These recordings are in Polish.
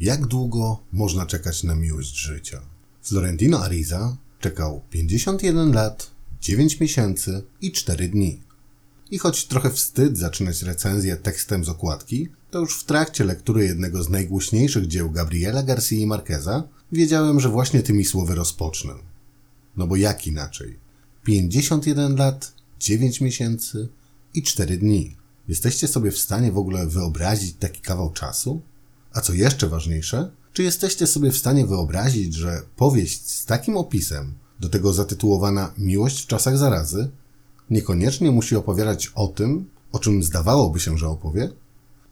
Jak długo można czekać na miłość życia? Florentino Ariza czekał 51 lat, 9 miesięcy i 4 dni. I choć trochę wstyd zaczynać recenzję tekstem z okładki, to już w trakcie lektury jednego z najgłośniejszych dzieł Gabriela Garcia Marqueza wiedziałem, że właśnie tymi słowy rozpocznę. No bo jak inaczej? 51 lat, 9 miesięcy i 4 dni. Jesteście sobie w stanie w ogóle wyobrazić taki kawał czasu? A co jeszcze ważniejsze, czy jesteście sobie w stanie wyobrazić, że powieść z takim opisem, do tego zatytułowana Miłość w czasach zarazy, niekoniecznie musi opowiadać o tym, o czym zdawałoby się, że opowie?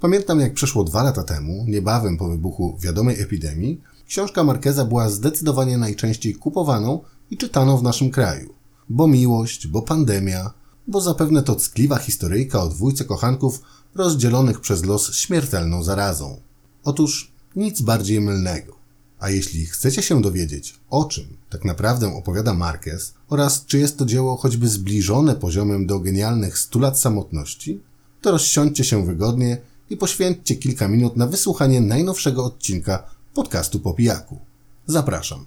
Pamiętam, jak przeszło dwa lata temu, niebawem po wybuchu wiadomej epidemii, książka Markeza była zdecydowanie najczęściej kupowaną i czytaną w naszym kraju. Bo miłość, bo pandemia, bo zapewne to ckliwa historyjka o dwójce kochanków rozdzielonych przez los śmiertelną zarazą. Otóż nic bardziej mylnego. A jeśli chcecie się dowiedzieć, o czym tak naprawdę opowiada Marquez oraz czy jest to dzieło choćby zbliżone poziomem do genialnych 100 lat samotności, to rozsiądźcie się wygodnie i poświęćcie kilka minut na wysłuchanie najnowszego odcinka podcastu po pijaku. Zapraszam.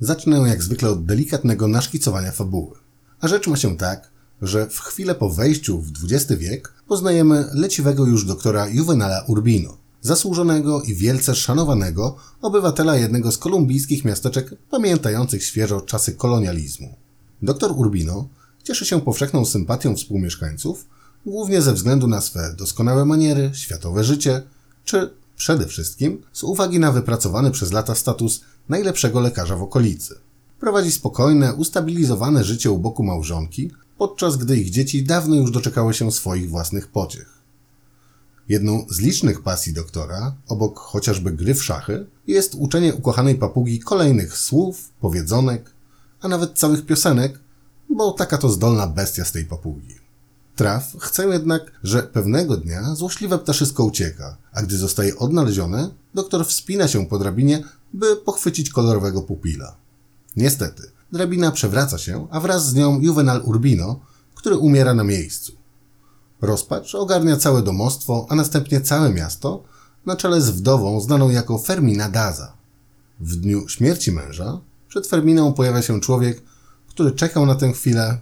Zacznę jak zwykle od delikatnego naszkicowania fabuły. A rzecz ma się tak, że w chwilę po wejściu w XX wiek poznajemy leciwego już doktora Juvenala Urbino, zasłużonego i wielce szanowanego obywatela jednego z kolumbijskich miasteczek pamiętających świeżo czasy kolonializmu. Doktor Urbino cieszy się powszechną sympatią współmieszkańców, głównie ze względu na swe doskonałe maniery, światowe życie, czy przede wszystkim z uwagi na wypracowany przez lata status najlepszego lekarza w okolicy. Prowadzi spokojne, ustabilizowane życie u boku małżonki, podczas gdy ich dzieci dawno już doczekały się swoich własnych pociech. Jedną z licznych pasji doktora, obok chociażby gry w szachy, jest uczenie ukochanej papugi kolejnych słów, powiedzonek, a nawet całych piosenek, bo taka to zdolna bestia z tej papugi. Traf chce jednak, że pewnego dnia złośliwe ptaszysko ucieka, a gdy zostaje odnalezione, doktor wspina się po drabinie, by pochwycić kolorowego pupila. Niestety, drabina przewraca się, a wraz z nią Juvenal Urbino, który umiera na miejscu. Rozpacz ogarnia całe domostwo, a następnie całe miasto, na czele z wdową znaną jako Fermina Daza. W dniu śmierci męża przed Ferminą pojawia się człowiek, który czekał na tę chwilę.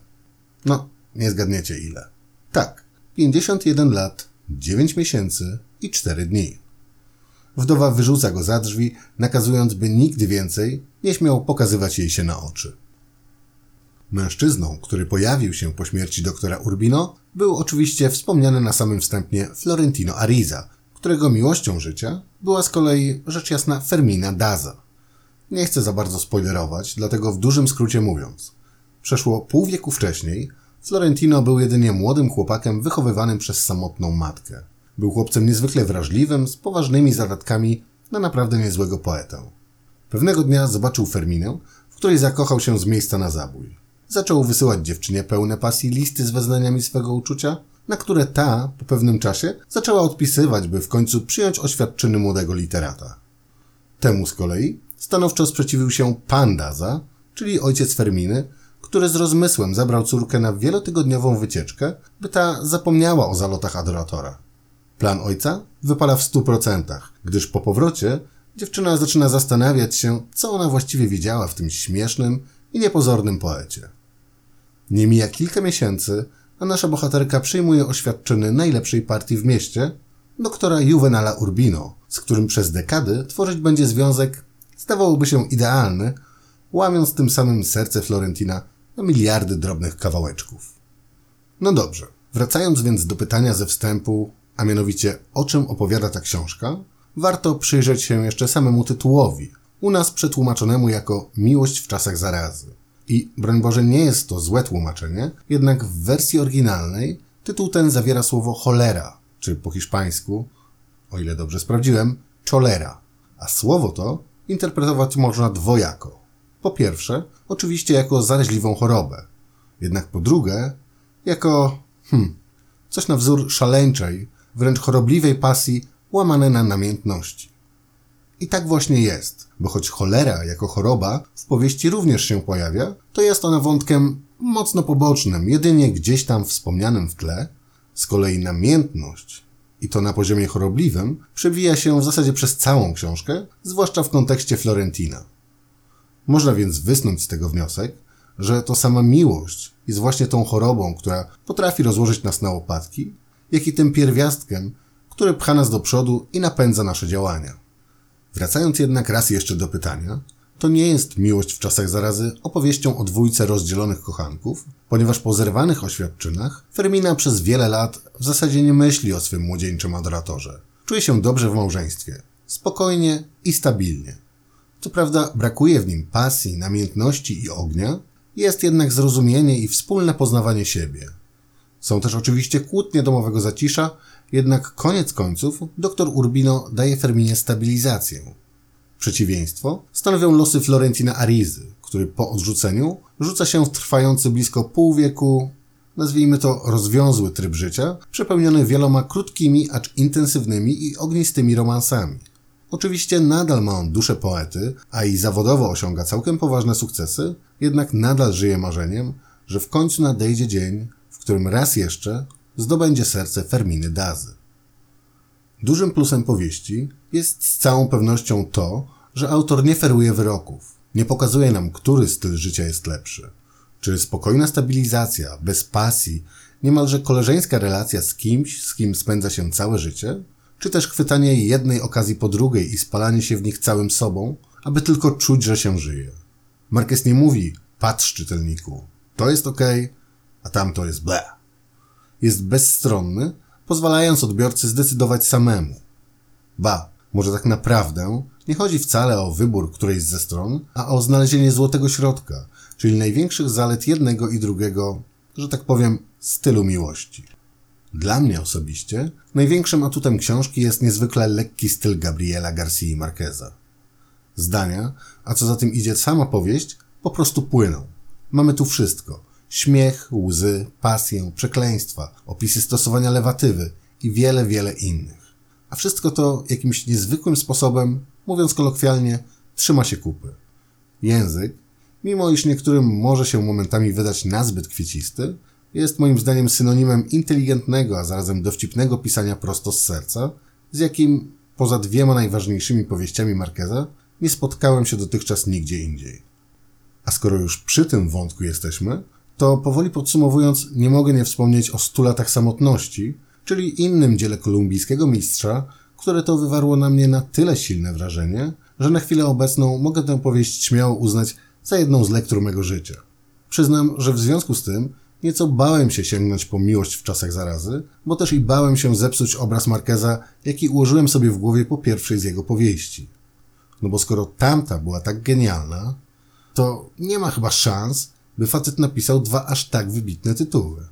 No, nie zgadniecie ile. Tak, 51 lat, 9 miesięcy i 4 dni. Wdowa wyrzuca go za drzwi, nakazując, by nikt więcej nie śmiał pokazywać jej się na oczy. Mężczyzną, który pojawił się po śmierci doktora Urbino, był oczywiście wspomniany na samym wstępie Florentino Ariza, którego miłością życia była z kolei rzecz jasna Fermina Daza. Nie chcę za bardzo spoilerować, dlatego w dużym skrócie mówiąc. Przeszło pół wieku wcześniej Florentino był jedynie młodym chłopakiem wychowywanym przez samotną matkę. Był chłopcem niezwykle wrażliwym, z poważnymi zadatkami na naprawdę niezłego poetę. Pewnego dnia zobaczył Ferminę, w której zakochał się z miejsca na zabój. Zaczął wysyłać dziewczynie pełne pasji listy z weznaniami swego uczucia, na które ta, po pewnym czasie, zaczęła odpisywać, by w końcu przyjąć oświadczyny młodego literata. Temu z kolei stanowczo sprzeciwił się pan Daza, czyli ojciec Ferminy, który z rozmysłem zabrał córkę na wielotygodniową wycieczkę, by ta zapomniała o zalotach adoratora. Plan ojca wypala w stu procentach, gdyż po powrocie dziewczyna zaczyna zastanawiać się, co ona właściwie widziała w tym śmiesznym i niepozornym poecie. Nie mija kilka miesięcy, a nasza bohaterka przyjmuje oświadczyny najlepszej partii w mieście, doktora Juvenala Urbino, z którym przez dekady tworzyć będzie związek, zdawałoby się idealny, łamiąc tym samym serce Florentina na miliardy drobnych kawałeczków. No dobrze, wracając więc do pytania ze wstępu, a mianowicie o czym opowiada ta książka, warto przyjrzeć się jeszcze samemu tytułowi, u nas przetłumaczonemu jako Miłość w czasach zarazy. I broń Boże, nie jest to złe tłumaczenie, jednak w wersji oryginalnej tytuł ten zawiera słowo cholera, czy po hiszpańsku, o ile dobrze sprawdziłem, cholera. A słowo to interpretować można dwojako. Po pierwsze, oczywiście jako zaraźliwą chorobę. Jednak po drugie, jako, hmm, coś na wzór szaleńczej, wręcz chorobliwej pasji łamane na namiętności. I tak właśnie jest, bo choć cholera jako choroba w powieści również się pojawia, to jest ona wątkiem mocno pobocznym, jedynie gdzieś tam wspomnianym w tle. Z kolei namiętność i to na poziomie chorobliwym, przewija się w zasadzie przez całą książkę, zwłaszcza w kontekście Florentina. Można więc wysnuć z tego wniosek, że to sama miłość jest właśnie tą chorobą, która potrafi rozłożyć nas na łopatki, jak i tym pierwiastkiem, który pcha nas do przodu i napędza nasze działania. Wracając jednak raz jeszcze do pytania, to nie jest miłość w czasach zarazy opowieścią o dwójce rozdzielonych kochanków, ponieważ po zerwanych oświadczynach Fermina przez wiele lat w zasadzie nie myśli o swym młodzieńczym adoratorze. Czuje się dobrze w małżeństwie, spokojnie i stabilnie. Co prawda brakuje w nim pasji, namiętności i ognia, jest jednak zrozumienie i wspólne poznawanie siebie. Są też oczywiście kłótnie domowego zacisza, jednak koniec końców dr Urbino daje Ferminie stabilizację. Przeciwieństwo stanowią losy Florentina Arizy, który po odrzuceniu rzuca się w trwający blisko pół wieku, nazwijmy to rozwiązły tryb życia, przepełniony wieloma krótkimi, acz intensywnymi i ognistymi romansami. Oczywiście nadal ma on duszę poety, a i zawodowo osiąga całkiem poważne sukcesy, jednak nadal żyje marzeniem, że w końcu nadejdzie dzień, w którym raz jeszcze zdobędzie serce Ferminy Dazy. Dużym plusem powieści jest z całą pewnością to, że autor nie feruje wyroków, nie pokazuje nam, który styl życia jest lepszy. Czy spokojna stabilizacja, bez pasji, niemalże koleżeńska relacja z kimś, z kim spędza się całe życie, czy też chwytanie jednej okazji po drugiej i spalanie się w nich całym sobą, aby tylko czuć, że się żyje. Marquez nie mówi, patrz czytelniku, to jest ok, a tamto jest ble. Jest bezstronny, pozwalając odbiorcy zdecydować samemu. Ba, może tak naprawdę nie chodzi wcale o wybór którejś ze stron, a o znalezienie złotego środka, czyli największych zalet jednego i drugiego, że tak powiem, stylu miłości. Dla mnie osobiście największym atutem książki jest niezwykle lekki styl Gabriela Garcia Marqueza. Zdania, a co za tym idzie sama powieść, po prostu płyną. Mamy tu wszystko. Śmiech, łzy, pasję, przekleństwa, opisy stosowania lewatywy i wiele, wiele innych. A wszystko to jakimś niezwykłym sposobem, mówiąc kolokwialnie, trzyma się kupy. Język, mimo iż niektórym może się momentami wydać nazbyt kwiecisty, jest moim zdaniem synonimem inteligentnego, a zarazem dowcipnego pisania prosto z serca, z jakim, poza dwiema najważniejszymi powieściami Marqueza, nie spotkałem się dotychczas nigdzie indziej. A skoro już przy tym wątku jesteśmy, to powoli podsumowując, nie mogę nie wspomnieć o stu latach samotności, czyli innym dziele kolumbijskiego mistrza, które to wywarło na mnie na tyle silne wrażenie, że na chwilę obecną mogę tę powieść śmiało uznać za jedną z lektur mego życia. Przyznam, że w związku z tym Nieco bałem się sięgnąć po miłość w czasach zarazy, bo też i bałem się zepsuć obraz Markeza, jaki ułożyłem sobie w głowie po pierwszej z jego powieści. No bo skoro tamta była tak genialna, to nie ma chyba szans, by facet napisał dwa aż tak wybitne tytuły.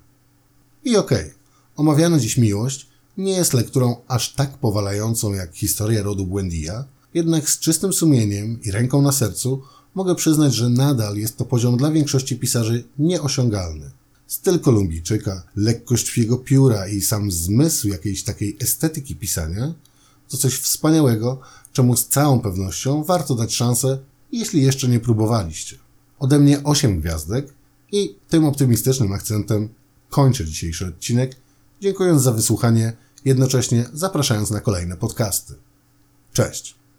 I okej, okay, omawiana dziś miłość nie jest lekturą aż tak powalającą jak historia rodu Buendia, jednak z czystym sumieniem i ręką na sercu mogę przyznać, że nadal jest to poziom dla większości pisarzy nieosiągalny. Styl Kolumbijczyka, lekkość jego pióra i sam zmysł jakiejś takiej estetyki pisania to coś wspaniałego, czemu z całą pewnością warto dać szansę, jeśli jeszcze nie próbowaliście. Ode mnie 8 gwiazdek i tym optymistycznym akcentem kończę dzisiejszy odcinek, dziękując za wysłuchanie, jednocześnie zapraszając na kolejne podcasty. Cześć!